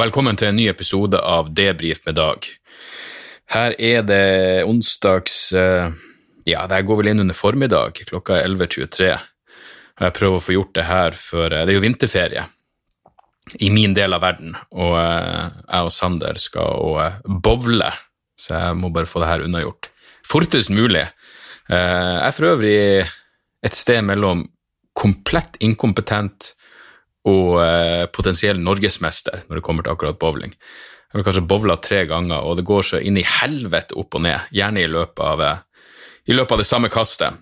Velkommen til en ny episode av Debrif med Dag. Her er det onsdags eh, Ja, det går vel inn under formiddag, klokka er 11.23. Og jeg prøver å få gjort det her før eh, Det er jo vinterferie i min del av verden, og eh, jeg og Sander skal og bowle, så jeg må bare få det her unnagjort. Fortest mulig. Jeg er for øvrig et sted mellom komplett inkompetent og eh, potensiell norgesmester når det kommer til akkurat bowling. Jeg har kanskje bowla tre ganger, og det går så inn i helvete opp og ned, gjerne i løpet av, eh, i løpet av det samme kastet.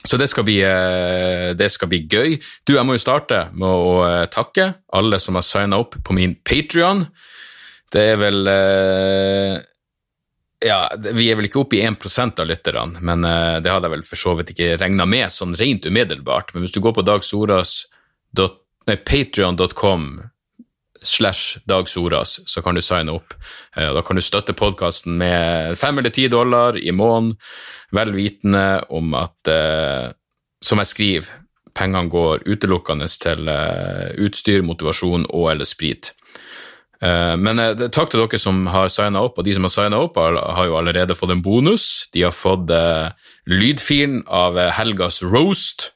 Så det skal, bli, eh, det skal bli gøy. Du, jeg må jo starte med å eh, takke alle som har signa opp på min Patrion. Det er vel ja, Vi er vel ikke oppe i 1% av lytterne, men det hadde jeg vel for så vidt ikke regna med sånn rent umiddelbart. Men hvis du går på dagsoras.no patrion.com slash Dag Soras, så kan du signe opp. Eh, da kan du støtte podkasten med fem eller ti dollar i måneden, vel vitende om at, eh, som jeg skriver, pengene går utelukkende til eh, utstyr, motivasjon og eller sprit. Men takk til dere som har signa opp, og de som har signa opp, har jo allerede fått en bonus. De har fått lydfilen av helgas roast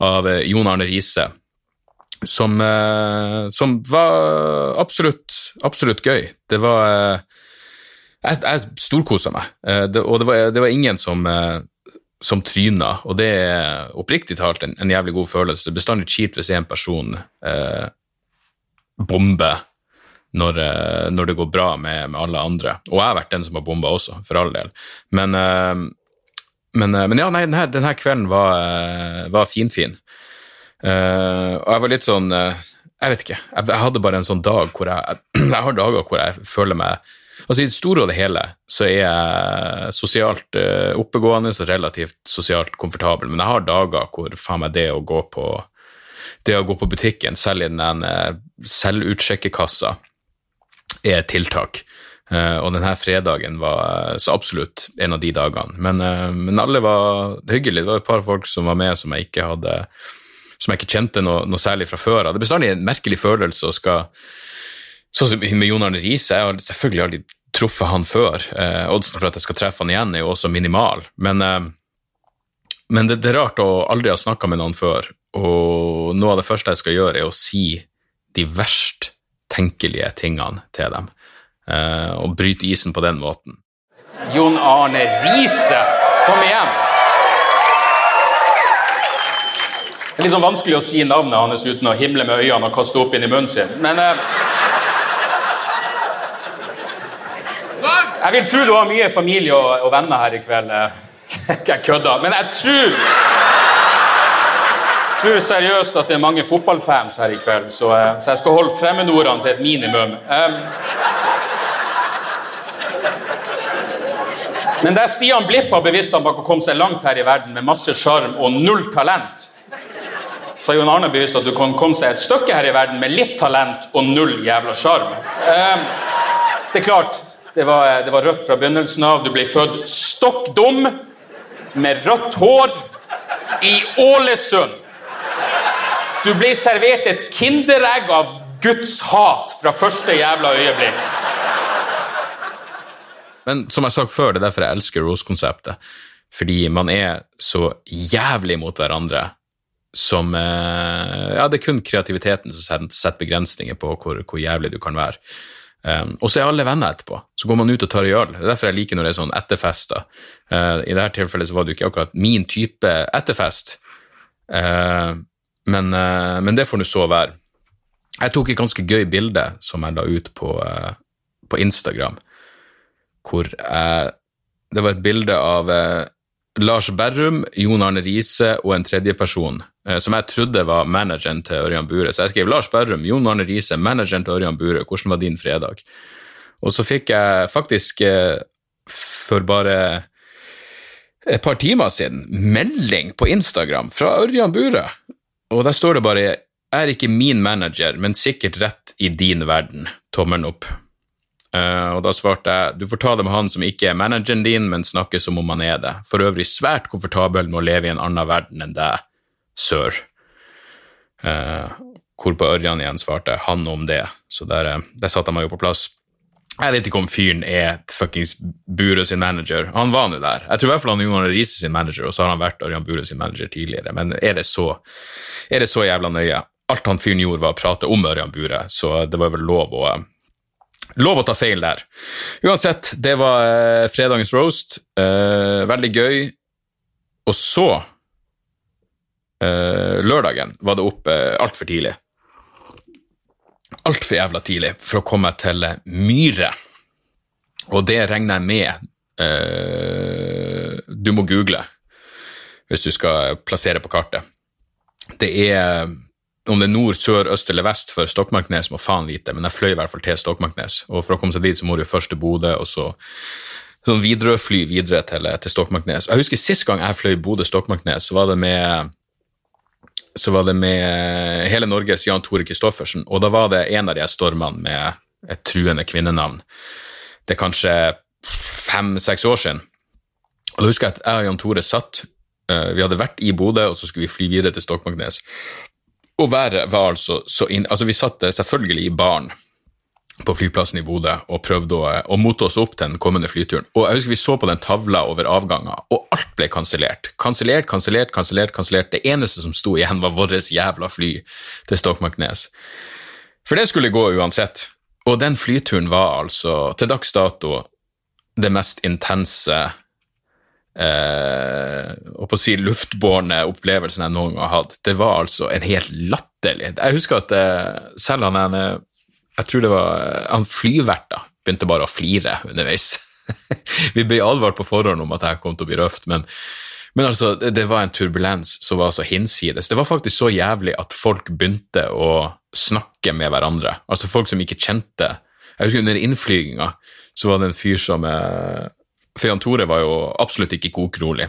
av Jon Arne Riise som, eh, som var absolutt, absolutt gøy. Det var eh, Jeg, jeg storkosa meg, eh, det, og det var, det var, ingen som, som tryna, og det er oppriktig talt en, en, jævlig god følelse. Det er bestandig kjipt hvis en person eh, bomber når, når, det går bra med, med, alle andre. Og jeg har vært den som har bomba også, for all del. Men, men, men ja, nei, denne, denne kvelden var, var finfin. Uh, og jeg var litt sånn uh, Jeg vet ikke. Jeg, jeg, hadde bare en sånn dag hvor jeg Jeg har dager hvor jeg føler meg Altså I det store og det hele så er jeg sosialt uh, oppegående og relativt sosialt komfortabel, men jeg har dager hvor faen meg det å gå på det å gå på butikken, selv i den selvutsjekkekassa, er et tiltak. Uh, og denne fredagen var så absolutt en av de dagene. Men, uh, men alle var hyggelige. Det var et par folk som var med som jeg ikke hadde som jeg ikke kjente noe, noe særlig fra før av. Det er bestandig en merkelig følelse å skal Sånn som med Jon Arne Riise, jeg har selvfølgelig aldri truffet han før. Eh, oddsen for at jeg skal treffe han igjen, er jo også minimal. Men, eh, men det, det, er rart å aldri ha snakka med noen før, og noe av det første jeg skal gjøre, er å si de verst tenkelige tingene til dem. Eh, og bryte isen på den måten. Jon Arne Riise, kom igjen! Det er litt sånn vanskelig å si navnet hans uten å himle med øynene og kaste opp inn i munnen sin. Men eh, Jeg vil tro du har mye familie og, og venner her i kveld. Jeg kødder. Men jeg tror tror seriøst at det er mange fotballfans her i kveld, så, eh, så jeg skal holde fremmedordene til et minimum. Um, men er Stian Blipp har bevisst han bak å komme seg langt her i verden med masse sjarm og null talent sa Jon Arne bevisst at du kan komme seg et stykke her i verden med litt talent og null jævla sjarm. Eh, det er klart, det var, det var, rødt fra begynnelsen av. Du ble født stokk dum med rødt hår i Ålesund. Du ble servert et kinderegg av Guds hat fra første jævla øyeblikk. Men som jeg sagt før, det er derfor jeg elsker Rose-konseptet. Fordi man er så jævlig mot hverandre som eh, Ja, det er kun kreativiteten som setter begrensninger på hvor, hvor jævlig du kan være. Um, og så er alle venner etterpå. Så går man ut og tar en øl. Det er derfor jeg liker når det er sånn etterfester. Uh, I dette tilfellet så var det jo ikke akkurat min type etterfest, uh, men, uh, men, det får nå så være. Jeg tok et ganske gøy bilde som jeg la ut på, på Instagram, hvor jeg Det var et bilde av Lars Berrum, Jon Arne Riise og en tredjeperson som jeg trodde var manageren til Ørjan Bure. Så jeg skrev Lars Berrum, Jon Arne Riise, manageren til Ørjan Bure, hvordan var din fredag? Og så fikk jeg faktisk eh, for bare et par timer siden melding på Instagram fra Ørjan Bure, og der står det bare er ikke min manager, men sikkert rett i din verden. Tommelen opp. Uh, og da svarte jeg du får ta det med han som ikke er manageren din, men snakke som om han er det. For øvrig svært komfortabel med å leve i en annen verden enn deg, sør. Eh, hvorpå Ørjan igjen svarte han om det. Så der, eh, der satte jeg meg jo på plass. Jeg vet ikke om fyren er fuckings Bure sin manager. Han var nå der. Jeg tror i hvert fall han er Johan Riise sin manager, og så har han vært Ørjan Bure sin manager tidligere. Men er det så, er det så jævla nøye? Alt han fyren gjorde, var å prate om Ørjan Bure, så det var vel lov å Lov å ta feil der. Uansett, det var eh, fredagens roast. Eh, veldig gøy. Og så, eh, lørdagen, var det opp uh, altfor tidlig altfor jævla tidlig for å komme til Myre. Og det regner jeg med eh, du må google hvis du skal plassere på kartet. Det er om det er nord, sør, øst eller vest for Stokmarknes, må faen vite, men jeg fløy i hvert fall til Stokmarknes. Og for å komme seg dit, så må du først til Bodø, og så sånn Widerøe-fly videre til, til Stokmarknes. Jeg husker sist gang jeg fløy Bodø-Stokmarknes, så var det med så var det med hele Norges Jan Tore Christoffersen, og da var det en av de stormene med et truende kvinnenavn. Det er kanskje fem-seks år siden. Og Da husker jeg at jeg og Jan Tore satt uh, Vi hadde vært i Bodø, og så skulle vi fly videre til Stokmarknes. Og været var altså så inn... Altså, vi satt selvfølgelig i baren på flyplassen i Bodø og prøvde å, å mote oss opp til den kommende flyturen. Og jeg husker Vi så på den tavla over avganger, og alt ble kansellert. Kansellert, kansellert, kansellert. kansellert. Det eneste som sto igjen, var vårt jævla fly til Stokmarknes. For det skulle gå uansett. Og den flyturen var altså, til dags dato, det mest intense eh, og på å si luftbårne opplevelsen jeg noen gang har hatt. Det var altså en helt latterlig Jeg husker at eh, selv han ene jeg tror det var han flyverta begynte bare å flire underveis. vi ble advart på forhånd om at det kom til å bli røft, men, men altså, det var en turbulens som var så hinsides. Det var faktisk så jævlig at folk begynte å snakke med hverandre. Altså folk som ikke kjente Jeg husker under innflyginga så var det en fyr som eh, For Jan Tore var jo absolutt ikke kokrolig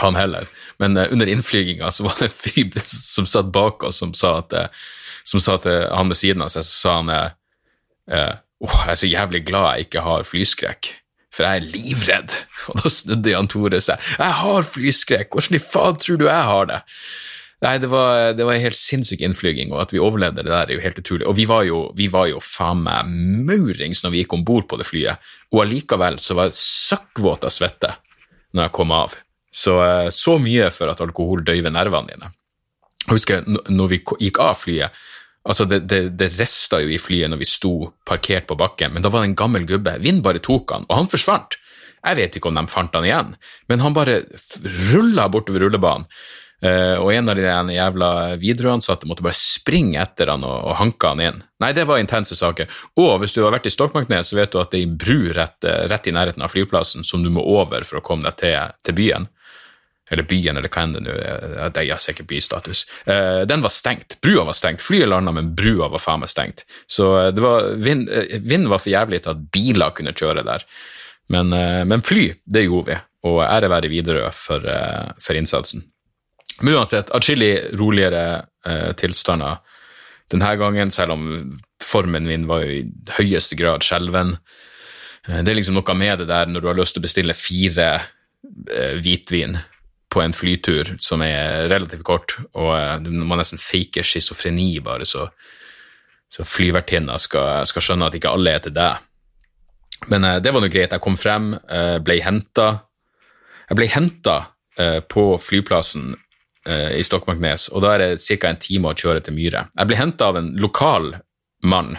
han heller. Men uh, under innflyginga så var det en fyr som satt bak oss, som sa at som sa til han ved siden av seg, så sa han eh, oh, jeg er så jævlig glad jeg ikke har flyskrekk, for jeg er livredd. Og da snudde Jan Tore seg. Jeg har flyskrekk, hvordan i faen tror du jeg har det? Nei, det var, det var en helt sinnssyk innflyging, og at vi overlevde det der, er jo helt utrolig. Og vi var jo, vi var jo faen meg maurings når vi gikk om bord på det flyet, og allikevel så var jeg søkkvåt av svette når jeg kom av. Så, eh, så mye for at alkohol døyver nervene dine. Jeg husker når vi gikk av flyet, Altså, det, det, det rista jo i flyet når vi sto parkert på bakken, men da var det en gammel gubbe. Vind bare tok han, og han forsvant. Jeg vet ikke om de fant han igjen, men han bare rulla bortover rullebanen. Uh, og en av de jævla Widerøe-ansatte måtte bare springe etter han og, og hanke han inn. Nei, det var intense saker. Og hvis du har vært i Stokmarknes, så vet du at det er en bru rett, rett, i nærheten av flyplassen som du må over for å komme deg til, til byen eller byen, eller hva enn det nå er, jeg ser ikke bystatus. Uh, den var stengt. Brua var stengt. Flyet landa, men brua var faen meg stengt. Så uh, det var, vind, var for jævlig til at biler kunne kjøre der. Men, men fly, det gjorde vi, og ære være Widerøe for, for, innsatsen. Men uansett, atskillig roligere tilstander denne gangen, selv om formen min var jo i høyeste grad skjelven. Det er liksom noe med det der når du har lyst til å bestille fire hvitvin på en flytur som er relativt kort, og man du nesten faker schizofreni bare så, så flyvertinna skal, skal, skjønne at ikke alle er til deg. Men eh, det var nå greit. Jeg kom frem, eh, ble henta. Jeg ble henta på flyplassen i Stokmarknes, og da er det ca. en time å kjøre til Myre. Jeg ble henta av en lokal mann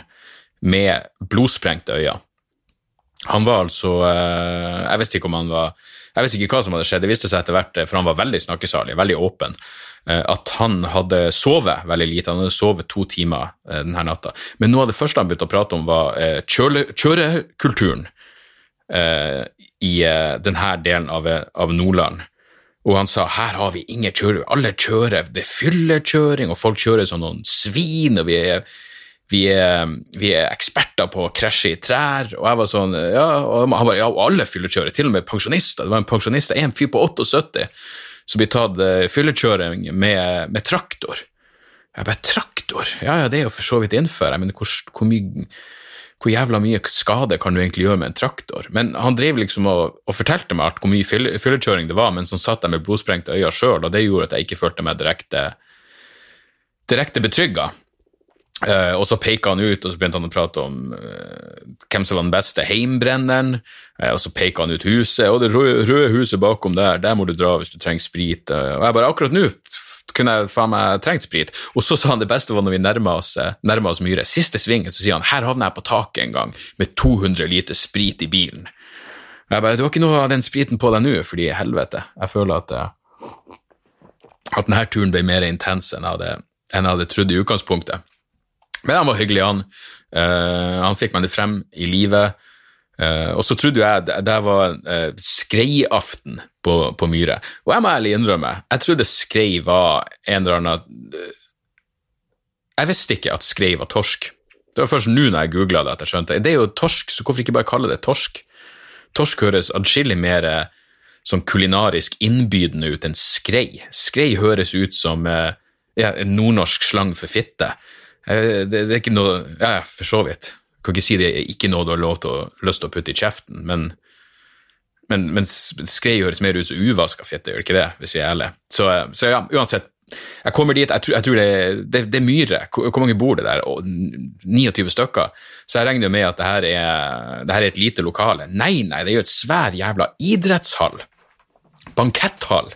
med blodsprengte øyne. Han var altså Jeg visste ikke om han var jeg visste ikke hva som hadde skjedd. Det viste seg etter hvert, for han var veldig snakkesalig, veldig åpen, eh, at han hadde sovet veldig lite. Han hadde sovet to timer eh, denne natta. Men noe av det første han begynte å prate om, var eh, kjørekulturen i denne delen av, Nordland. Og han sa her har vi ingen kjøre, alle kjører, det er fyllekjøring, og folk kjører som noen svin, og vi er vi er, vi er, eksperter på å krasje i trær. Og jeg var sånn Ja, og han bare, ja, og alle fyllekjører, til og med pensjonister. Det var en pensjonist, en fyr på 78 som blir tatt uh, fyllekjøring med, med, traktor. Jeg bare Traktor? Ja, ja, det er jo for så vidt innføre, men hvor, hvor, mye, hvor jævla mye skade kan du egentlig gjøre med en traktor? Men han drev liksom og, og fortalte meg hvor mye fyllekjøring det var, mens han satt der med blodsprengte øyne sjøl, og det gjorde at jeg ikke følte meg direkte, direkte betrygga. Uh, og så peka han ut, og så begynte han å prate om uh, hvem som var den beste heimbrenneren. Uh, og så peka han ut huset, og det røde, huset bakom der, der må du dra hvis du trenger sprit. og jeg bare, akkurat nå kunne jeg faen meg trengt sprit. Og så sa han det beste var når vi nærma oss, oss Myhre. Siste svingen så sier han her havna jeg på taket en gang med 200 liter sprit i bilen. Og jeg bare, det var ikke noe av den spriten på deg nå, fordi helvete, jeg føler at, at denne turen ble mer intens enn jeg hadde, enn jeg hadde trodd i utgangspunktet. Men han var hyggelig, han. Uh, han fikk meg det frem i livet. Uh, og så trodde jeg det, det var uh, skreiaften på, på, Myre. Og jeg må ærlig innrømme, jeg trodde skrei var en eller annen Jeg visste ikke at skrei var torsk. Det var først nå når jeg googla det, at jeg skjønte det. er jo torsk, så hvorfor ikke bare kalle det torsk? Torsk høres adskillig mer sånn kulinarisk innbydende ut enn skrei. Skrei høres ut som ja, en nordnorsk slang for fitte. Eh, det, det, er ikke noe Ja, for så vidt. Jeg kan ikke si det er ikke noe du har lov til å, lyst til å putte i kjeften, men, men, men skrei høres mer ut som uvaska fitte, gjør ikke det, hvis vi er ærlige? Så, eh, så, ja, uansett. Jeg kommer dit, jeg tror, jeg tror det, det, det, er myre. Hvor, hvor, mange bor det der? 29 stykker. Så jeg regner jo med at det her, er, det her er et lite lokale. Nei, nei, det er jo et svær jævla idrettshall. Banketthall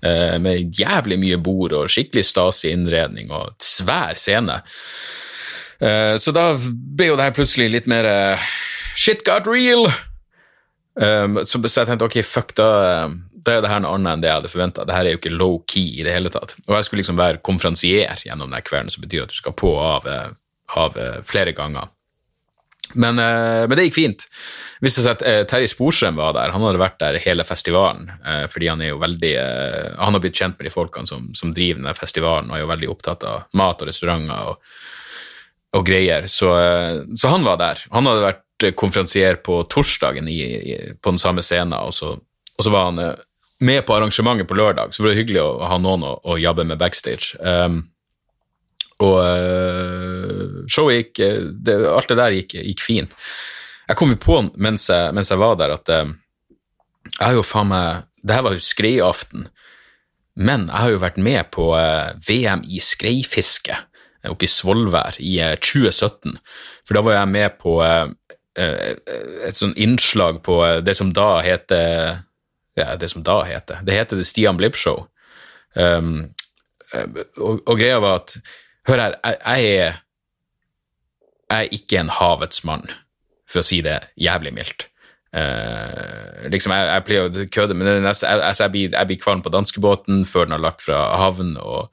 med jævlig mye bord og skikkelig stasig innredning og svær scene. Eh, så da ble jo det her plutselig litt mer eh, Shit got real! Så jeg tenkte ok, fuck, da, da er det her noe annet enn det jeg hadde forventa. Det her er jo ikke low-key i det hele tatt. Og jeg skulle liksom være konferansier gjennom denne kvelden, som betyr at du skal på og av, av flere ganger. Men, men det gikk fint viste seg at eh, Terje Sporsem var der. Han hadde vært der hele festivalen. Eh, fordi han er jo veldig eh, Han har blitt kjent med de folkene som, som, driver denne festivalen, og er jo veldig opptatt av mat og restauranter og, og greier. Så, eh, så, han var der. Han hadde vært eh, konferansier på torsdagen i, i, på den samme scenen, og så, og så var han eh, med på arrangementet på lørdag, så det var hyggelig å ha noen å, å jobbe med backstage. Um, og uh, showet gikk det, Alt det der gikk, gikk fint. Jeg kom jo på mens jeg, mens jeg var der, at eh, jeg har jo faen meg Det her var jo skreiaften, men jeg har jo vært med på eh, VM i skreifiske oppe i Svolvær i 2017. Eh, For da var jeg med på et sånt innslag på det som da heter Ja, det som da heter Det heter The Stian Blipp Show. Um, og, og, greia var at Hør her, jeg, jeg, er, jeg er ikke en havets mann for å si det jævlig mildt. Uh, liksom, jeg, jeg, pleier å kødde, men jeg, jeg, jeg, blir, blir kvalm på danskebåten før den har lagt fra havn, og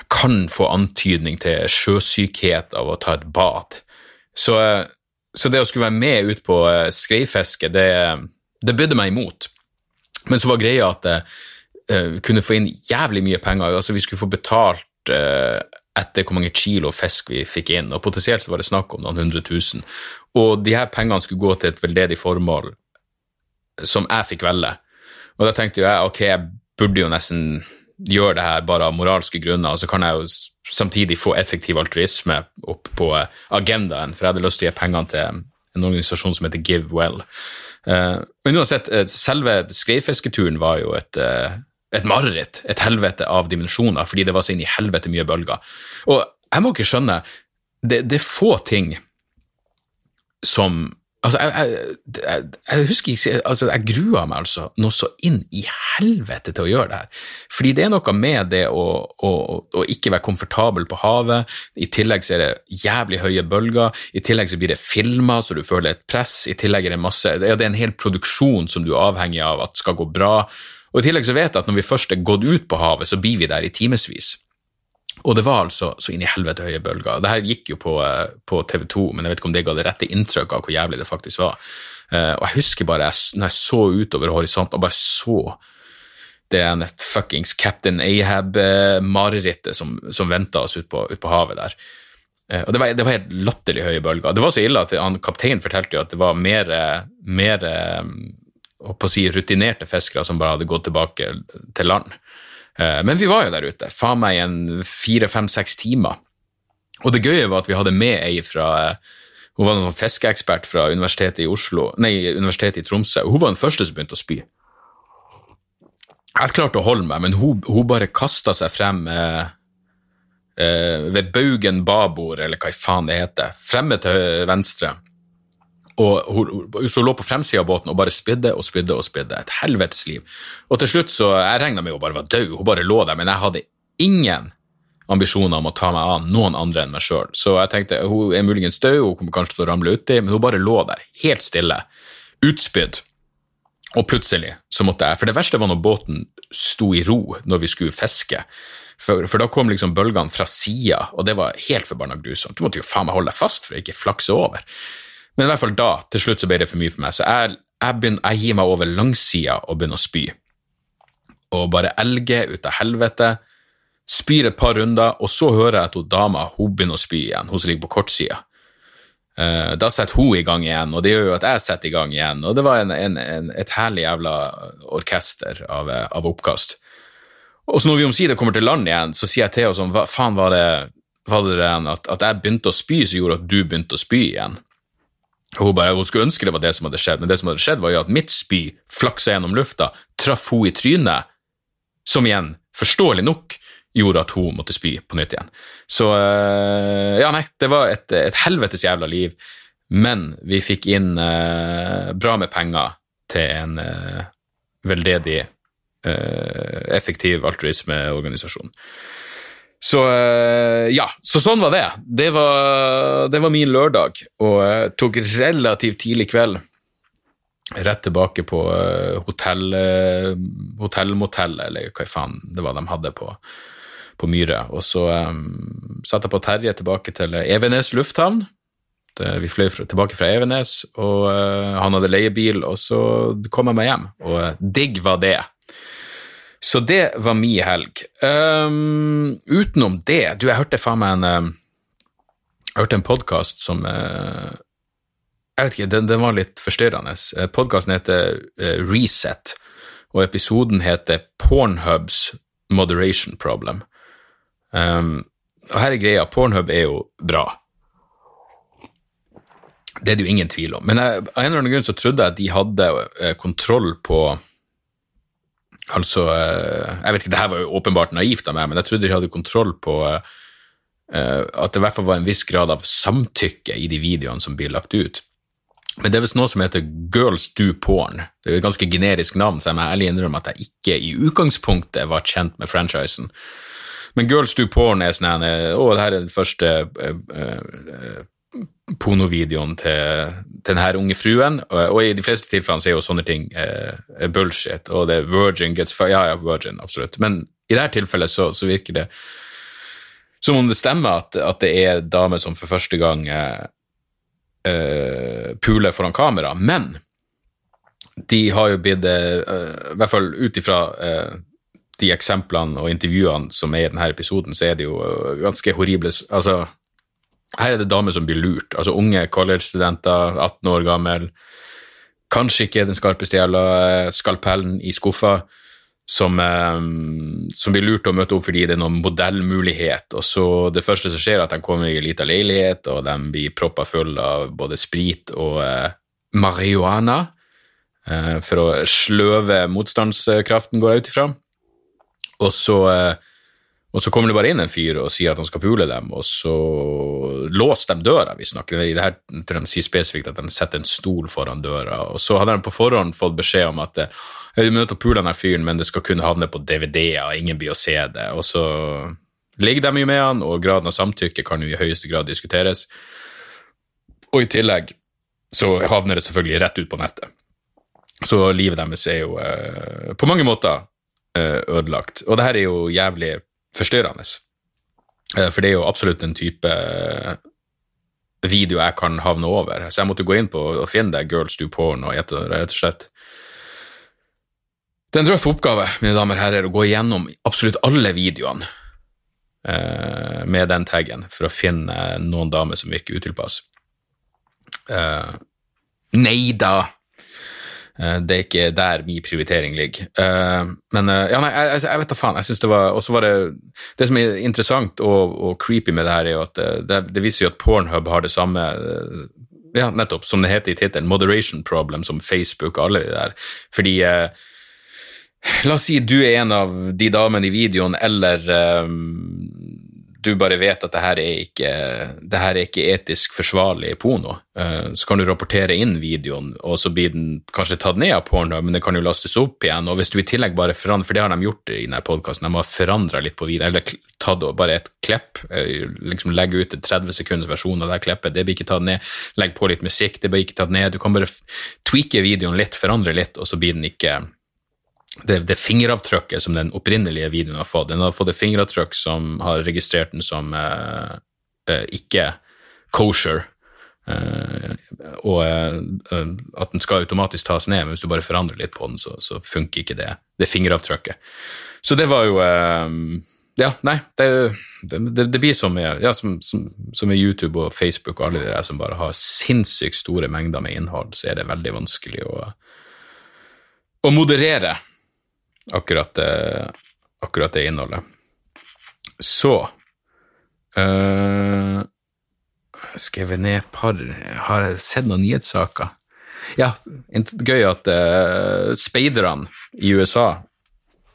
jeg kan få antydning til sjøsykhet av å ta et bad. Så, så det å skulle være med ut på uh, skreifiske, det, det bydde meg imot. Men så var greia at jeg uh, kunne få inn jævlig mye penger. altså Vi skulle få betalt uh, etter hvor mange kilo fisk vi fikk inn, og potensielt var det snakk om noen hundre tusen. Og de her pengene skulle gå til et veldedig formål som jeg fikk velge. Og da tenkte jeg ok, jeg burde jo nesten gjøre det her bare av moralske grunner, og så kan jeg jo samtidig få effektiv altruisme opp på agendaen, for jeg hadde lyst til å gi pengene til en organisasjon som heter Give Well. Eh, men uansett, eh, selve skreifisketuren var jo et, eh, et mareritt, et helvete av dimensjoner, fordi det var så inn i helvete mye bølger. Og jeg må ikke skjønne, det, det er få ting som Altså, jeg, jeg, jeg, husker ikke altså, Jeg grua meg altså noe så inn i helvete til å gjøre det her. Fordi det er noe med det å, å, å ikke være komfortabel på havet. I tillegg så er det jævlig høye bølger. I tillegg så blir det filma så du føler et press. I tillegg er det masse Det er en hel produksjon som du er avhengig av at skal gå bra. Og I tillegg så vet jeg at når vi først er gått ut på havet, så blir vi der i timevis. Og det var altså så inn i helvete høye bølger. Det her gikk jo på, eh, på TV 2, men jeg vet ikke om det ga det rette inntrykk av hvor jævlig det faktisk var. Uh, og jeg husker bare når jeg så utover horisonten og bare så det ene fuckings Captain Ahab-marerittet som, som venta oss ute på, ut på, havet der. Og det var, det var, helt latterlig høye bølger. Det var så ille at han, kapteinen fortalte jo at det var mer, mer å si, rutinerte fiskere som bare hadde gått tilbake til land. Eh, men vi var jo der ute, faen meg en fire, fem, seks timer. Og det gøye var at vi hadde med ei fra eh, Hun var en sånn fiskeekspert fra Universitetet i Oslo, nei, Universitetet i Tromsø. og Hun var den første som begynte å spy. Jeg klarte å holde meg, men hun, hun bare kasta seg frem med eh, ved baugen babord, eller hva faen det heter, fremme til venstre. Og hun, hun så lå på fremsida av båten og bare spydde og spydde og spydde. Et helvetes liv. Og til slutt så Jeg regna med hun bare var død, hun bare lå der, men jeg hadde ingen ambisjoner om å ta meg av noen andre enn meg sjøl. Så jeg tenkte hun er muligens død, hun kommer kanskje til å ramle uti, men hun bare lå der, helt stille, utspydd. Og plutselig så måtte jeg For det verste var når båten sto i ro når vi skulle fiske. For, for da kom liksom bølgene fra sida, og det var helt forbanna grusomt. Du måtte jo faen meg holde deg fast for å ikke flakse over. Men i hvert fall da, til slutt så ble det for mye for meg, så jeg, jeg, begynner, jeg gir meg over langsida og begynner å spy. Og bare elger ut av helvete. Spyr et par runder, og så hører jeg at hun dama hun begynner å spy igjen, hun som ligger på kortsida. Uh, da setter hun i gang igjen, og det gjør jo at jeg setter i gang igjen. Og det var en, en, en, et herlig jævla orkester av, av, oppkast. Og så når vi omsider kommer til land igjen, så sier jeg til henne sånn, hva faen var det, var det at, at jeg begynte å spy som gjorde at du begynte å spy igjen? Og hun, bare, hun skulle ønske det var det som hadde skjedd, men det som hadde skjedd, var jo at mitt spy flaksa gjennom lufta, traff hun i trynet, som igjen, forståelig nok, gjorde at hun måtte spy på nytt igjen. Så eh, ja, nei, det var et, et helvetes jævla liv, men vi fikk inn eh, bra med penger til en eh, veldedig, eh, effektiv altruismeorganisasjon. Så ja, så sånn var det. Det var, det var min lørdag, og jeg tok relativt tidlig kveld rett tilbake på hotell, hotellmotellet, eller hva faen det var de hadde på, på Myre. Og så um, satte jeg på Terje tilbake til Evenes lufthavn. Vi fløy tilbake fra Evenes, og uh, han hadde leiebil, og så kom jeg meg hjem. Og digg var det. Så det var mi helg. Um, utenom det Du, jeg hørte faen meg en um, Jeg hørte en podkast som uh, Jeg vet ikke, den, den var litt forstyrrende. Podkasten heter Reset, og episoden heter Pornhubs Moderation Problem. Um, og her er greia, Pornhub er jo bra. Det er det jo ingen tvil om. Men jeg, av en eller annen grunn så trodde jeg at de hadde eh, kontroll på Altså, eh, jeg vet ikke, det her var jo åpenbart naivt av meg, men jeg trodde de hadde kontroll på eh, at det i hvert fall var en viss grad av samtykke i de videoene som blir lagt ut. Men det er visst noe som heter Girls Do Porn. Det er jo et ganske generisk navn, så jeg må ærlig innrømme at jeg ikke i utgangspunktet var kjent med franchisen. Men Girls Do Porn er sånn Å, det her er den første uh, uh, pornovideoen til, til denne unge fruen. Og, og, i de fleste tilfellene så er jo sånne ting eh, bullshit, og det er virgin gets fire Ja, ja, virgin, absolutt. Men i dette tilfellet så, så virker det som om det stemmer at, at det er damer som for første gang eh, puler foran kamera. Men de har jo blitt, uh, i hvert fall ut ifra de eksemplene og intervjuene som er i denne episoden, så er det jo ganske horrible Altså, her er det damer som blir lurt. Altså unge college-studenter, 18 år gammel, kanskje ikke den skarpeste jævla øh, skalpellen i skuffa, som, um, som, blir lurt til å møte opp fordi det er noen modellmulighet. Og så Det første som skjer, er at de kommer i ei liten leilighet, og de blir proppa full av både sprit og eh, marihuana. eh, for å sløve motstandskraften, går jeg ut ifra. Og så, eh, og så kommer det bare inn en fyr og sier at han skal pule dem, og så låser de døra, vi snakker. I det her tror jeg de sier spesifikt at de setter en stol foran døra. Og så hadde de på forhånd fått beskjed om at eh, jeg vil møte å pule denne fyren, men det skal kun havne på DVD-er, ingen blir å se det. Og så ligger de jo med han, og graden av samtykke kan jo i høyeste grad diskuteres. Og i tillegg så havner det selvfølgelig rett ut på nettet. Så livet deres er jo eh, på mange måter Eh, ødelagt. Og det her er jo jævlig forstyrrende. Eh, for det er jo absolutt en type eh, video jeg kan havne over. Så jeg måtte gå inn på og finne det Girls Do Porn og rett og slett Det er en røff oppgave, mine damer og herrer, å gå igjennom absolutt alle videoene med den taggen for å finne noen damer som virker utilpass. Eh, nei da, Eh, det er ikke der min prioritering ligger. Eh, men eh, ja, nei, jeg, jeg vet da faen. jeg synes Det var, også var det, det som er interessant og, og, creepy med det her, er jo at det, det, viser jo at Pornhub har det samme ja, nettopp, som det heter i tittelen, moderation problem, som Facebook og alle de der. Fordi La oss si du er en av de damene i videoen, eller um, du bare vet at det her er ikke, her er ikke etisk forsvarlig porno, uh, så kan du rapportere inn videoen, og så blir den kanskje tatt ned av porno, men det kan jo lastes opp igjen. Og hvis du i tillegg bare forandrer, for det har de gjort i denne podkasten, de har forandra litt på videoen, eller tatt bare et klepp, uh, liksom legge ut en 30 sekunders versjon av det kleppet, det blir ikke tatt ned. Legg på litt musikk, det blir ikke tatt ned. Du kan bare tweake videoen litt, forandre litt, og så blir den ikke det, det, fingeravtrykket som den opprinnelige videoen har fått. Den har fått et fingeravtrykk som har registrert den som eh, eh, ikke kosher, eh, og eh, at den skal automatisk tas ned, men hvis du bare forandrer litt på den, så, så funker ikke det, det fingeravtrykket. Så det var jo eh, Ja, nei, det, det, det blir som med, ja, som, som, som med, YouTube og Facebook og alle de der som bare har sinnssykt store mengder med innhold, så er det veldig vanskelig å, å moderere akkurat det, akkurat det innholdet. Så uh, Skrevet ned par Har jeg sett noen nyhetssaker? Ja, gøy at uh, speiderne i USA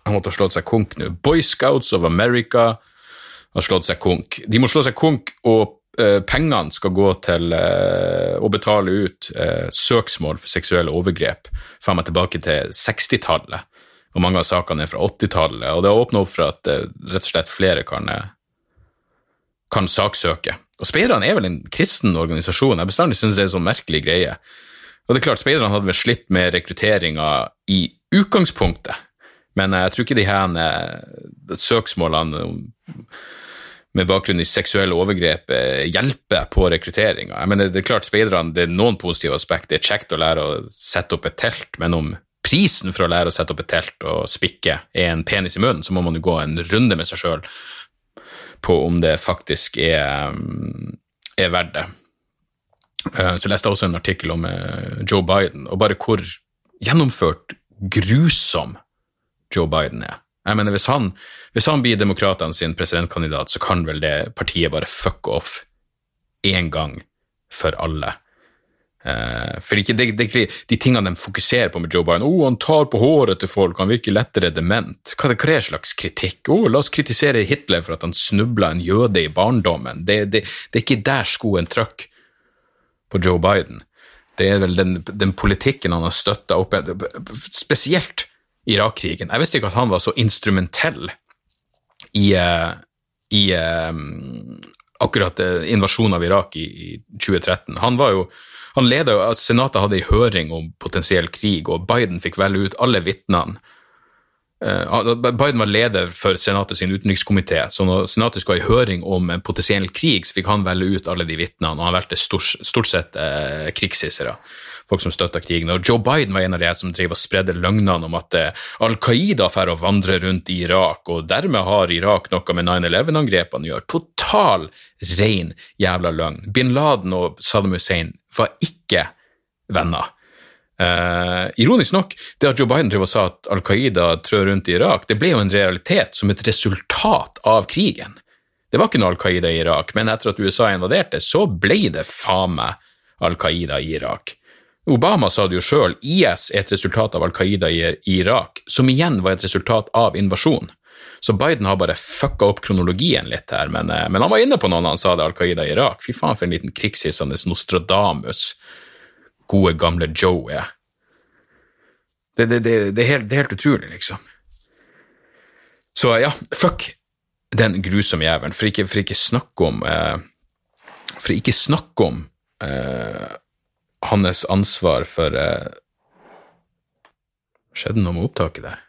har måttet slå seg konk nå. Boy Scouts of America har slått seg konk. De må slå seg konk, og uh, pengene skal gå til uh, å betale ut uh, søksmål for seksuelle overgrep Faen meg tilbake til 60-tallet og mange av sakene er fra 80-tallet, og det har åpna opp for at uh, rett og slett flere kan, uh, kan saksøke. Og Speiderne er vel en kristen organisasjon, jeg bestandig syns det er en sånn merkelig greie. Og det er klart, Speiderne hadde vel slitt med rekrutteringa i utgangspunktet, men jeg tror ikke de her søksmålene med bakgrunn i seksuelle overgrep hjelper på rekrutteringa. Det er klart, speiderne, det er noen positive aspekter. Det er kjekt å lære å sette opp et telt, men om prisen for å lære å sette opp et telt og spikke er en penis i munnen, så må man jo gå en runde med seg sjøl på om det faktisk er, mm, er verdt det. Så så leste jeg også en artikkel om eh, Joe Biden, og bare hvor gjennomført grusom Joe Biden er. Jeg mener, Hvis han, hvis han blir demokratene sin presidentkandidat, så kan vel det partiet bare fuck off én gang for alle. Uh, for ikke, det, det, De tingene de fokuserer på med Joe Biden oh, han tar på håret til folk, han virker lettere dement. Hva, hva er slags kritikk? Oh, la oss kritisere Hitler for at han snubla en jøde i barndommen. Det, det, det er ikke der skoen trykker på Joe Biden. Det er vel den, den politikken han har støtta opp Spesielt Irak-krigen. Jeg visste ikke at han var så instrumentell i, uh, i uh, akkurat invasjonen av Irak i, i 2013. Han var jo han leda jo, Senatet hadde en høring om potensiell krig, og Biden fikk velge ut alle vitnene. Uh, Biden var leder for Senatet sin utenrikskomité, så når Senatet skulle ha en høring om en potensiell krig, så fikk han velge ut alle de vitnene, og han valgte stort, stort sett eh, krigshissere folk som støtta krigen. Og Joe Biden var en av de som drev og spredde løgnene om at eh, Al Qaida får å vandre rundt i Irak, og dermed har Irak noe med 9-11-angrepene å gjøre. Total, ren jævla løgn. Bin Laden og Saddam Hussein var ikke venner. Uh, ironisk nok, det at Joe Biden drev og sa at Al Qaida trør rundt i Irak, det ble jo en realitet som et resultat av krigen. Det var ikke noe Al Qaida i Irak, men etter at USA invaderte, så ble det faen meg Al Qaida i Irak. Obama sa det jo sjøl, IS er et resultat av Al Qaida i Irak, som igjen var et resultat av invasjon. Så Biden har bare fucka opp kronologien litt her, men, eh, men han var inne på noe når han sa det Al Qaida i Irak. Fy faen, for en liten krigshissende Nostradamus gode, gamle Joe er. Det, det, det, det, er helt, er helt utrolig, liksom. Så ja, fuck den grusomme jævelen, for ikke, for snakke om eh, For ikke snakke om eh, hans ansvar for uh, Skjedde noe med opptaket der?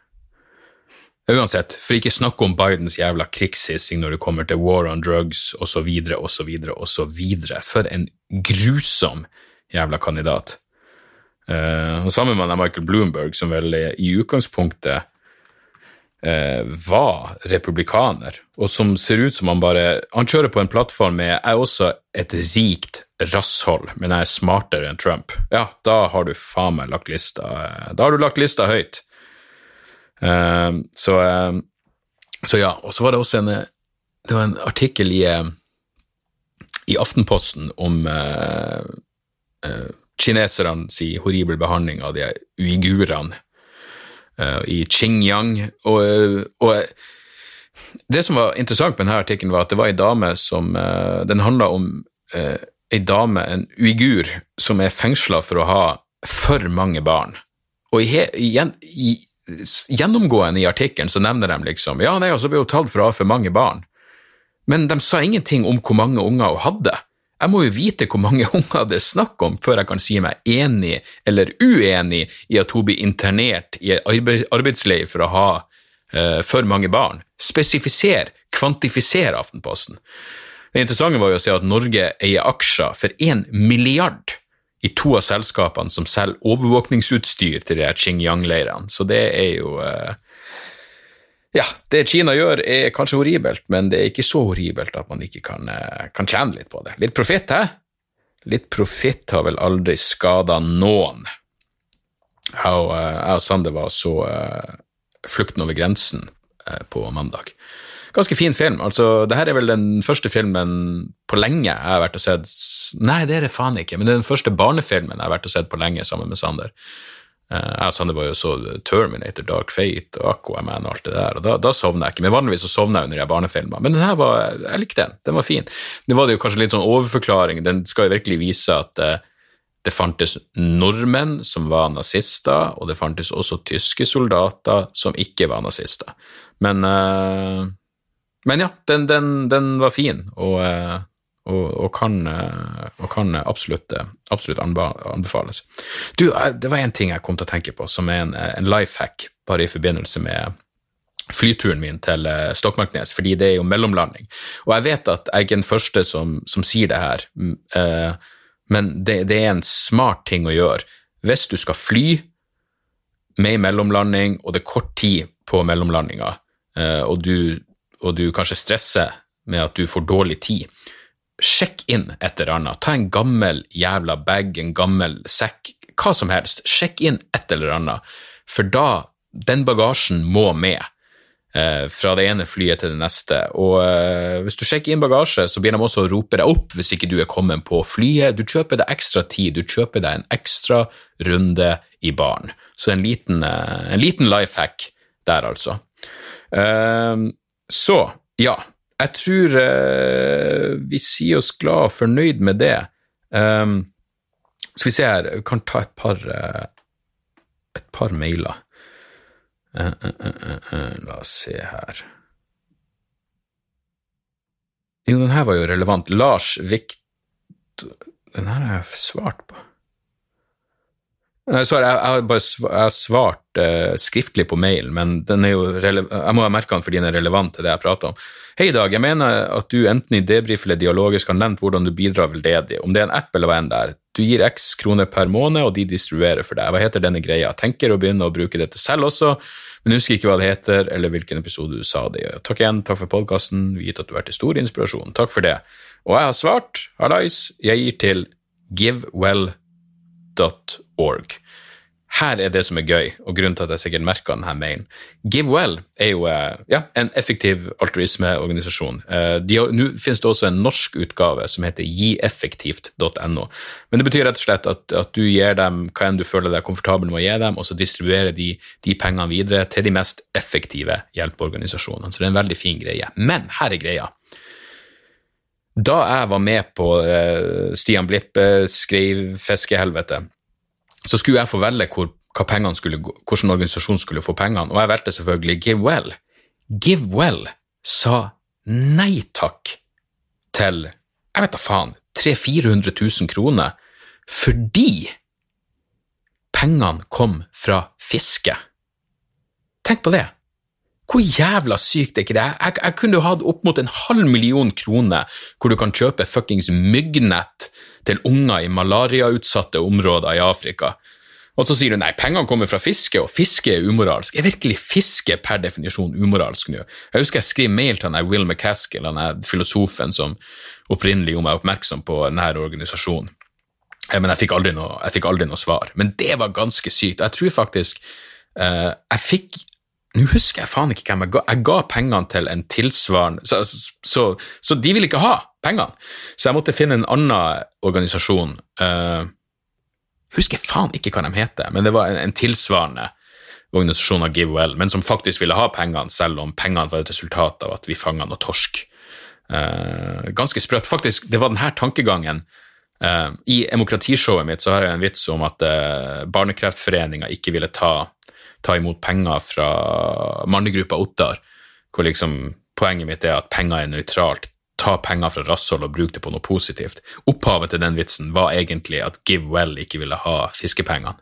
Uansett, for ikke snakke om Bidens jævla krigshissing når det kommer til war on drugs osv., osv., osv. For en grusom jævla kandidat. Uh, sammen med Michael Bloomberg, som vel i utgangspunktet var republikaner, og som ser ut som han bare Han kjører på en plattform med 'jeg er også et rikt rasshold, men jeg er smartere enn Trump, ja, da har du faen meg lagt lista Da har du lagt lista høyt. Uh, så, uh, så, ja, og så var det også en Det var en artikkel i, uh, i Aftenposten om kineserne si horrible behandling av de uigurene i Qingyang. og, og det som var interessant med denne artikkelen, var at det var ei dame som Den handla om ei dame, en uigur, som er fengsla for å ha for mange barn. Og i, igjen, i, gjennomgående i artikkelen så nevner de liksom Ja, nei, og så ble hun tatt for å ha for mange barn. Men de sa ingenting om hvor mange unger hun hadde. Jeg må jo vite hvor mange unger det er snakk om før jeg kan si meg enig eller uenig i at hun blir internert i arbeidsleir for å ha uh, for mange barn. Spesifiser, kvantifiser Aftenposten. Det interessante var jo å se at Norge eier aksjer for én milliard i to av selskapene som selger overvåkningsutstyr til de Xinjiang-leirene, så det er jo uh, ja, det Kina gjør er kanskje horribelt, men det er ikke så horribelt at man ikke kan, eh, kan tjene litt på det. Litt profitt, hæ? Litt profitt har vel aldri skada noen. Jeg og, eh, og Sander var så uh, Flukten over grensen uh, på mandag. Ganske fin film. altså, det her er vel den første filmen på lenge jeg har vært og sett Nei, det er det faen ikke, men det er den første barnefilmen jeg har vært og sett på lenge sammen med Sander. Eh, jeg og Sander var jo så Terminator, Dark Fate og Aquaman og alt det der, og da, da sovna jeg ikke. Men vanligvis så sovner jeg under de barnefilmer. Men den her var, jeg likte den, den var fin. Nå var det jo kanskje litt sånn overforklaring, den skal jo virkelig vise at eh, det fantes nordmenn som var nazister, og det fantes også tyske soldater som ikke var nazister. Men, eh, men ja, den, den, den, var fin, og uh, og, og, kan, eh, og kan, absolutt, absolutt, anbefales. Du, eh, det var én ting jeg kom til å tenke på, som er en, en life hack, bare i forbindelse med flyturen min til eh, Stokmarknes, fordi det er jo mellomlanding. Og jeg vet at jeg er den første som, som sier det her, men det, det, er en smart ting å gjøre. Hvis du skal fly med mellomlanding, og det er kort tid på mellomlandinga, og og du kanskje stresser med at du får dårlig tid, sjekk inn et eller annet. Ta en gammel jævla bag, en gammel sekk, hva som helst. Sjekk inn et eller annet, for da Den bagasjen må med. Eh, fra det ene flyet til det neste. Og eh, hvis du sjekker inn bagasje, så begynner de også å rope deg opp hvis ikke du er kommet på flyet. Du kjøper deg ekstra tid, du kjøper deg en ekstra runde i baren. Så en liten, eh, en liten life hack der, altså. Eh, så, ja, jeg tror uh, vi sier oss glad og fornøyd med det. Um, skal vi se her, vi kan ta et par, uh, et par mailer. Uh, la oss se her. Jo, den her var jo relevant. Lars Vikt... Den her har jeg svart på. Sorry, jeg, har bare jeg har svart uh, skriftlig på mail, men jeg må ha merka den fordi den er relevant til det jeg prater om. Hei, Dag. Jeg mener at du enten i debrief eller dialogisk har nevnt hvordan du bidrar veldedig, om det er en app eller hva enn det er. Du gir x kroner per måned, og de distribuerer for deg. Hva heter denne greia? Tenker å begynne å bruke dette selv også, men husker ikke hva det heter, eller hvilken episode du sa det i. Takk igjen, takk for podkasten, gitt at du har vært til stor inspirasjon. Takk for det. Og jeg har svart, hallais, jeg gir til givewell.com org. Her er det som er gøy, og grunnen til at jeg sikkert merka denne mailen. GiveWell er jo eh, ja, en effektiv altruismeorganisasjon. Eh, nå finnes det også en norsk utgave som heter gieffektivt.no. Men det betyr rett og slett at, at, du gir dem hva enn du føler deg komfortabel med å gi dem, og så distribuerer de de pengene videre til de mest effektive hjelpeorganisasjonene. Så det er en veldig fin greie. Men her er greia. Da jeg var med på uh, Stian Blippe skrev fiskehelvete, så skulle jeg få velge hvor, skulle, hvordan organisasjonen skulle få pengene, og jeg valgte selvfølgelig GiveWell. GiveWell sa nei takk til jeg vet da faen 300 000-400 000 kroner fordi pengene kom fra fiske. Tenk på det. Hvor jævla sykt er ikke det? Jeg, jeg kunne jo hatt opp mot en halv million kroner hvor du kan kjøpe fuckings myggnett til unger i malariautsatte områder i Afrika. Og så sier du nei, pengene kommer fra fiske, og fiske er umoralsk. Er virkelig fiske per definisjon umoralsk nå? Jeg husker jeg skrev mail til Will McCaskill, han filosofen som opprinnelig gjorde meg oppmerksom på denne organisasjonen. Men jeg fikk, noe, jeg fikk aldri noe svar. Men det var ganske sykt. Jeg tror faktisk uh, jeg fikk nå husker jeg faen ikke hvem jeg ga. Jeg ga pengene til en tilsvarende så, så, så, de ville ikke ha pengene. Så jeg måtte finne en annen organisasjon. Uh, husker faen ikke hva de heter, men det var en, en tilsvarende organisasjon av GiveWell, men som faktisk ville ha pengene, selv om pengene var et resultat av at vi fanga noe torsk. Uh, ganske sprøtt. Faktisk, det var denne tankegangen. Uh, I demokratishowet mitt så har jeg en vits om at uh, Barnekreftforeninga ikke ville ta, ta, imot penger fra mannegruppa Ottar, hvor liksom poenget mitt er at penger er nøytralt. Ta penger fra rasshold og bruke det på noe positivt. Opphavet til den vitsen var egentlig at GiveWell ikke ville ha fiskepengene.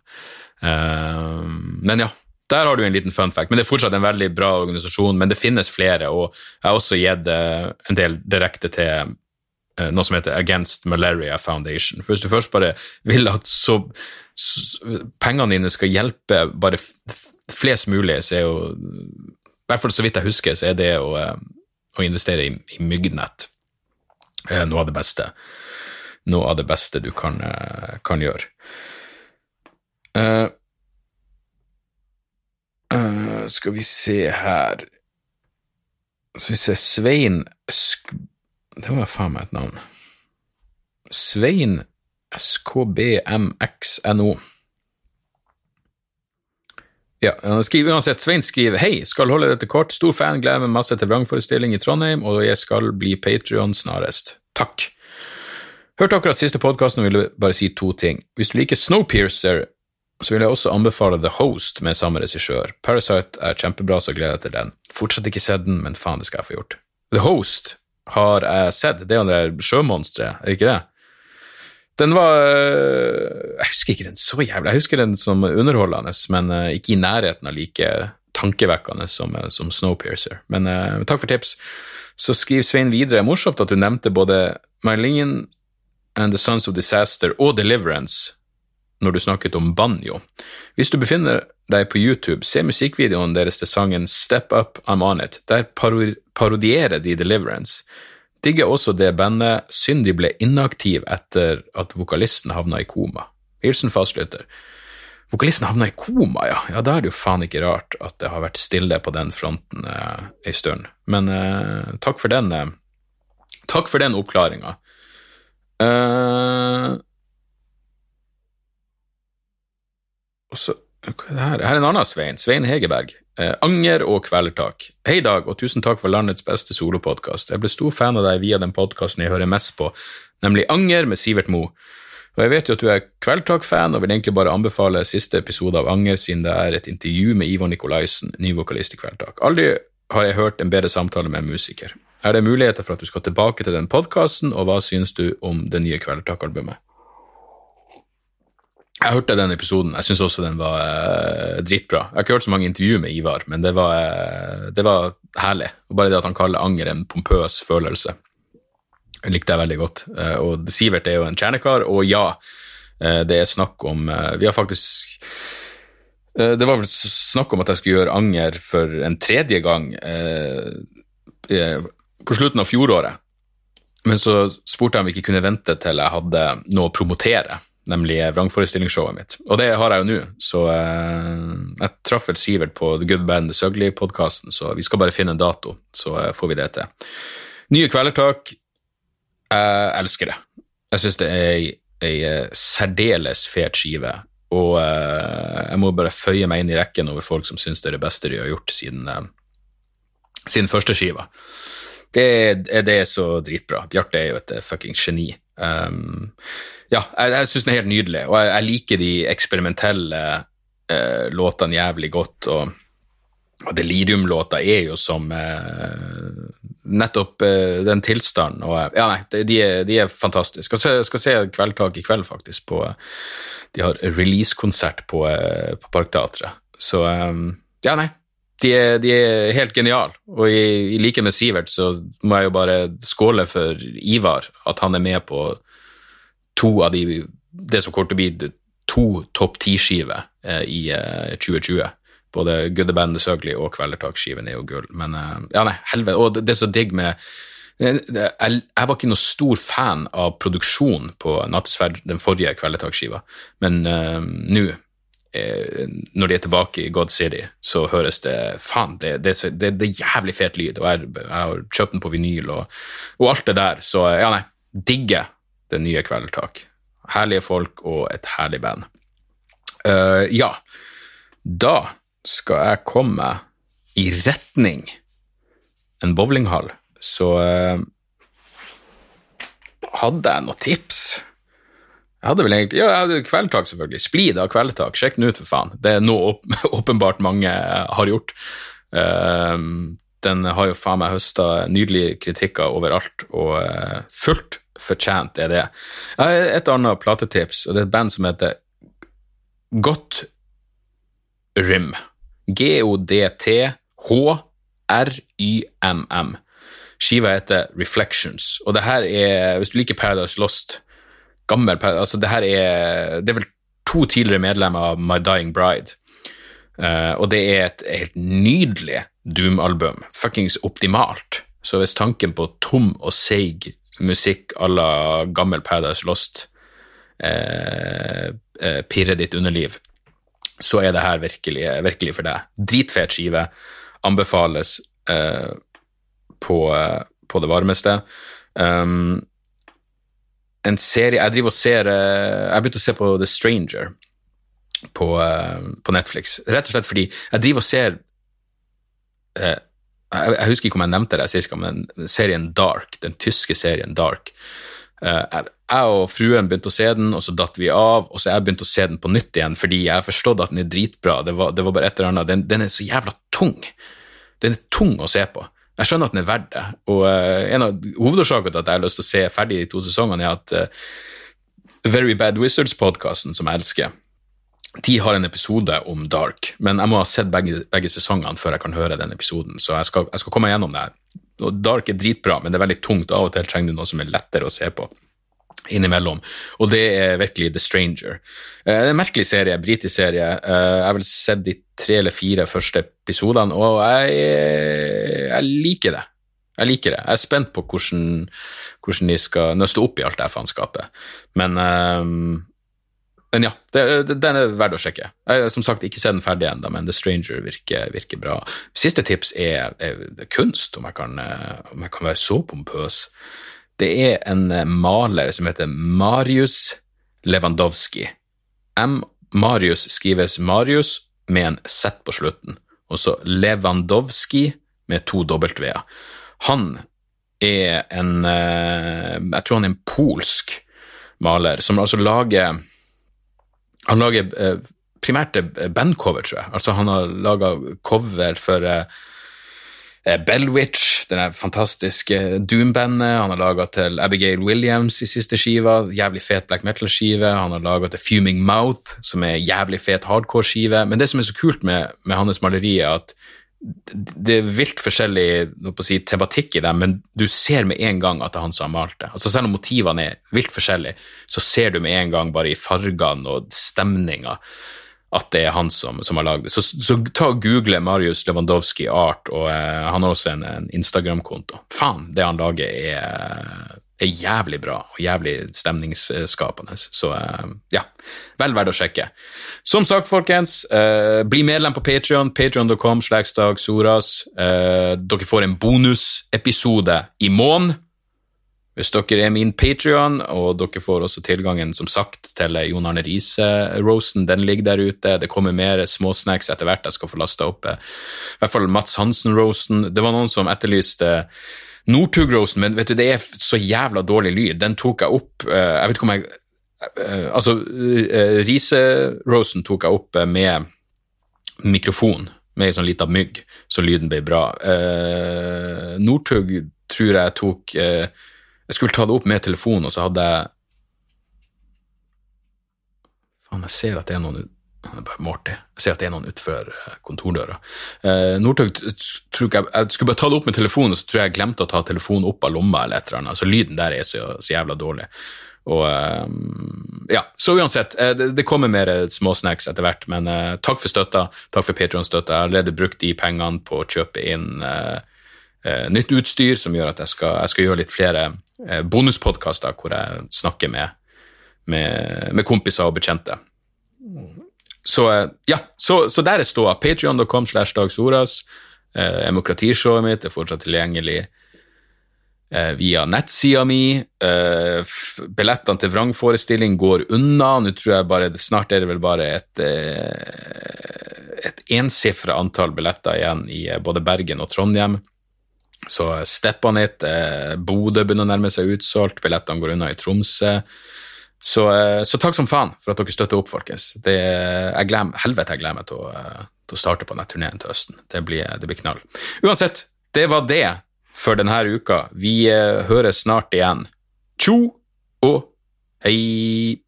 Uh, men ja, der har du en liten fun fact. Men det er fortsatt en veldig bra organisasjon, men det finnes flere, og jeg har også gitt uh, en del direkte til uh, noe som heter Against Malaria Foundation. For hvis du først bare vil at så, så pengene dine skal hjelpe bare flest mulig, så er jo I hvert fall så vidt jeg husker, så er det å, å investere i, i myggnett noe av det beste. Noe av det beste du kan, kan gjøre. Uh, uh, skal vi se her Skal vi se Svein Sk... Det var faen meg et navn. Svein SKBMXNO. Ja, skriver uansett, Svein skriver Hei, skal holde dette kort. Stor fan, gleder meg masse til vrangforestilling i Trondheim, og jeg skal bli Patrion snarest. Takk. Hørte akkurat siste podkasten og ville bare si to ting. Hvis du liker Snowpiercer, så vil jeg også anbefale The Host med samme regissør. Parasite er kjempebra, så gleder jeg til den. Fortsatt ikke sett den, men faen, det skal jeg få gjort. The Host har jeg sett, det er jo det sjømonsteret, er det ikke det? Den var Jeg husker ikke den så jævlig, jeg husker den som underholdende, men eh, ikke i nærheten av like tankevekkende som, eh, som Snowpiercer. Men uh, takk for tips. Så skriver Svein videre, morsomt at du nevnte både Mylene and The Sons of Disaster og Deliverance når du snakket om banjo. Hvis du befinner deg på YouTube, se musikkvideoen deres til sangen Step Up, I'm On It. Der parodierer de Deliverance. Digger også det bandet, synd de ble inaktiv etter at vokalisten havna i koma. Hilsen fastlytter. Vokalisten havna i koma, ja. Ja, da er det jo faen ikke rart at det har vært stille på den fronten eh, ei stund. Men eh, takk for den eh, Takk for den oppklaringa. Eh, Og så her? Her er en annen Svein. Svein Hegerberg. Eh, anger og kvelertak. Hei, Dag, og tusen takk for landets beste solopodkast. Jeg ble stor fan av deg via den podkasten jeg hører mest på, nemlig Anger med Sivert Mo. Og jeg vet jo at du er kvelertak-fan, og vil egentlig bare anbefale siste episode av Anger, siden det er et intervju med Ivo Nikolaisen, ny vokalist i Kvelertak. Aldri har jeg hørt en bedre samtale med en musiker. Er det muligheter for at du skal tilbake til den podkasten, og hva synes du om det nye Kvelertak-albumet? Jeg hørte den episoden. Jeg syns også den var eh, dritbra. Jeg har ikke hørt så mange intervjuer med Ivar, men det var, eh, det var herlig. Og bare det at han kaller anger en pompøs følelse, Den likte jeg veldig godt. Eh, og Sivert er jo en kjernekar, og ja, det er snakk om Vi har faktisk Det var vel snakk om at jeg skulle gjøre anger for en tredje gang på slutten av fjoråret. Men så spurte jeg om vi ikke kunne vente til jeg hadde noe å promotere nemlig vrangforestillingsshowet mitt. Og det har jeg jo nå, så eh, jeg traff vel Sivert på The Good Band The Søgli-podkasten, så vi skal bare finne en dato, så eh, får vi det til. Nye Kvelertak, jeg elsker det. Jeg syns det er ei, eh, særdeles fet skive, og jeg må bare føye meg inn i rekken over folk som syns det er det beste de har gjort siden, siden første skiva. Det, det er så dritbra. Bjarte er jo et fucking geni. Um, ja, jeg, jeg syns den er helt nydelig, og jeg, jeg liker de eksperimentelle eh, låtene jævlig godt. og, og Delirium-låta er jo som eh, nettopp eh, den tilstanden. og ja, nei, De er, de er fantastiske. Skal se, skal se Kveldtak i kveld, faktisk. på De har release-konsert på, eh, på Parkteatret. Så eh, ja, nei. De er, de er helt geniale, og i, i like med Sivert så må jeg jo bare skåle for Ivar, at han er med på to av de Det som kommer til å bli to topp ti-skiver eh, i eh, 2020. Både Good Band Søgli og Kvelertak-skiven er jo gull. Men eh, ja, nei, helvete. Og det, det er så digg med jeg, jeg, var ikke noe stor fan av produksjon på Nattesverd, den forrige Kvelertak-skiva, men uh, nå, eh, når de er tilbake i God City, så høres det faen, det, det, det, det er jævlig fet lyd, og jeg, jeg, har kjøpt den på vinyl og, og alt det der, så ja, nei, digger det nye Kvelertak. Herlige folk og et herlig band. Uh, ja, da skal jeg komme i retning en bowlinghall, så uh, hadde jeg noen tips. Jeg hadde vel egentlig, ja, jeg hadde Kveldtak, selvfølgelig. Splid av Kveldtak. Sjekk den ut, for faen. Det er noe åpenbart mange har gjort. Uh, den har jo faen meg høsta nydelige kritikker overalt, og uh, fullt fortjent er det. Et annet platetips, og det er et band som heter Godt Rym. G-O-D-T-H-R-Y-M-M. Skiva heter Reflections, og det her er, hvis du liker Paradise Lost, gammel altså det er Det er vel to tidligere medlemmer av My Dying Bride, uh, og det er et helt nydelig Doom-album. Fuckings optimalt. Så hvis tanken på tom og seig musikk à la gammel Paradise Lost uh, uh, pirrer ditt underliv, så er det her virkelig, virkelig for deg. Dritfet skive. Anbefales på, på, det varmeste. Um, en serie Jeg driver og ser Jeg begynte å se på The Stranger på, på, Netflix. Rett og slett fordi jeg driver og ser jeg, jeg husker ikke om jeg nevnte det sist men serien Dark, den tyske serien Dark. Jeg, og fruen begynte å se den, og så datt vi av, og så jeg begynte å se den på nytt igjen fordi jeg har forstått at den er dritbra. Det var, det var bare et eller annet. Den, den, er så jævla tung. Den er tung å se på. Jeg skjønner at den er verdt det. Og uh, en av hovedårsakene til at jeg har lyst til å se ferdig de to sesongene, er at uh, Very Bad Wizards-podkasten, som jeg elsker, de har en episode om Dark, men jeg må ha sett begge, begge sesongene før jeg kan høre den episoden, så jeg skal, jeg skal komme gjennom det her. Og Dark er dritbra, men det er veldig tungt, og av og til trenger du noe som er lettere å se på innimellom, og det er virkelig The Stranger. Eh, det er en merkelig serie, britisk serie. Jeg har vel sett de tre eller fire første episodene, og jeg, jeg liker det. Jeg liker det. Jeg er spent på hvordan, hvordan de skal nøste opp i alt det faenskapet. Men, um, men ja, det, det, den er verdt å sjekke. Jeg har som sagt ikke sett den ferdig ennå, men The Stranger virker, virker, bra. Siste tips er, er kunst, om jeg, kan, om jeg kan være så pompøs. Det er en maler som heter Marius Lewandowski. M. Marius skrives Marius med en Z på slutten, og så Lewandowski med to W-er. Han er en eh, Jeg tror han er en polsk maler som altså lager Han lager eh, primært bandcover, tror jeg. Altså, han har laga cover for Eh, Bellwitch, den fantastiske Doom-bandet. Han har laga til Abigail Williams i siste skiva, jævlig fet black metal-skive. Han har laga til Fuming Mouth, som er jævlig fet hardcore-skive. Men det som er så kult med, med hans maleri, er at det er vilt forskjellig si, tematikk i dem, men du ser med en gang at det er han som har malt det. Altså Selv om motivene er vilt forskjellige, så ser du med en gang bare i fargene og stemninga at det er han som, som har lagd det. Så, så, ta og google Marius Lewandowski art, og eh, han har også en, en Instagram-konto. Faen, det han lager er, er, jævlig bra og jævlig stemningsskapende. Så eh, ja, vel verdt å sjekke. Som sagt, folkens, eh, bli medlem på Patrion, patrion.com slags Dag Soras. dere får en bonusepisode i måneden hvis dere er min Patrion, og dere får også tilgangen som sagt, til Jon Arne Riise-rosen, den ligger der ute. Det kommer mer småsnacks etter hvert. Jeg skal få lasta opp eh, i hvert fall Mats Hansen-rosen. Det var noen som etterlyste Northug-rosen, men vet du, det er så jævla dårlig lyd. Den tok jeg opp eh, Jeg vet ikke om jeg eh, Altså, Riise-rosen tok jeg opp med mikrofon, med ei sånn lita mygg, så lyden ble bra. Northug tror jeg tok jeg skulle ta det opp med telefonen, og så hadde jeg Faen, jeg ser at det er noen det er bare Morty. Jeg ser at det er noen utenfor eh, kontordøra. Eh, Northug tror jeg, jeg skulle bare ta det opp med telefonen, og så tror jeg jeg glemte å ta telefonen opp av lomma, eller et annet. Så lyden der er så, så jævla dårlig. Og eh, Ja, så uansett, eh, det, det kommer mer småsnacks etter hvert, men eh, takk for støtta. Takk for Patrion-støtta. Jeg har allerede brukt de pengene på å kjøpe inn uh, nytt utstyr som gjør at jeg skal, jeg skal gjøre litt flere Eh, bonuspodkaster hvor jeg snakker med, med, med, kompiser og bekjente. Så eh, ja, så, så der er ståa. Patrion.com slash dagsordas. Eh, demokratishowet mitt er fortsatt tilgjengelig eh, via nettsida mi. Eh, billettene til vrangforestilling går unna. Nå tror jeg bare Snart er det vel bare et, eh, et ensifra antall billetter igjen i eh, både Bergen og Trondheim. Så Stepanit, eh, Bodø begynner å nærme seg utsolgt, billettene går unna i Tromsø. Så, eh, så, takk som faen for at dere støtter opp, folkens. Det, jeg glem, helvete, jeg gleder meg til eh, til å starte på den turneen til høsten. Det blir, det blir, knall. Uansett, det var det for denne uka. Vi høres snart igjen. Tjo og hei.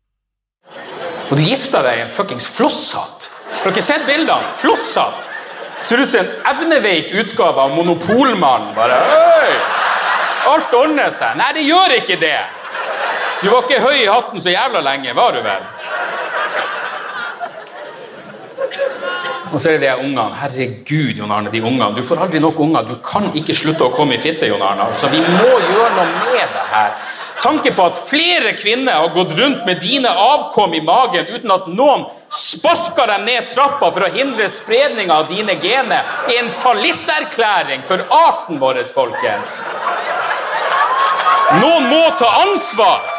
Og du gifta deg i en fuckings flosshatt. Har dere sett bildene? Flosshatt! Ser ut som en evneveik utgave av Monopolmannen. Bare Øy! Alt ordner seg. Nei, det gjør ikke det! Du var ikke høy i hatten så jævla lenge, var du vel? Og så er det de ungene. Herregud, Jon Arne, de ungene. Du får aldri nok unger. Du kan ikke slutte å komme i fitte, Jon Arne. Så vi må gjøre noe med det her. Tanke på at flere kvinner har gått rundt med dine avkom i magen uten at noen sparka dem ned trappa for å hindre spredninga av dine gener, er en fallitterklæring for arten vår, folkens. Noen må ta ansvar!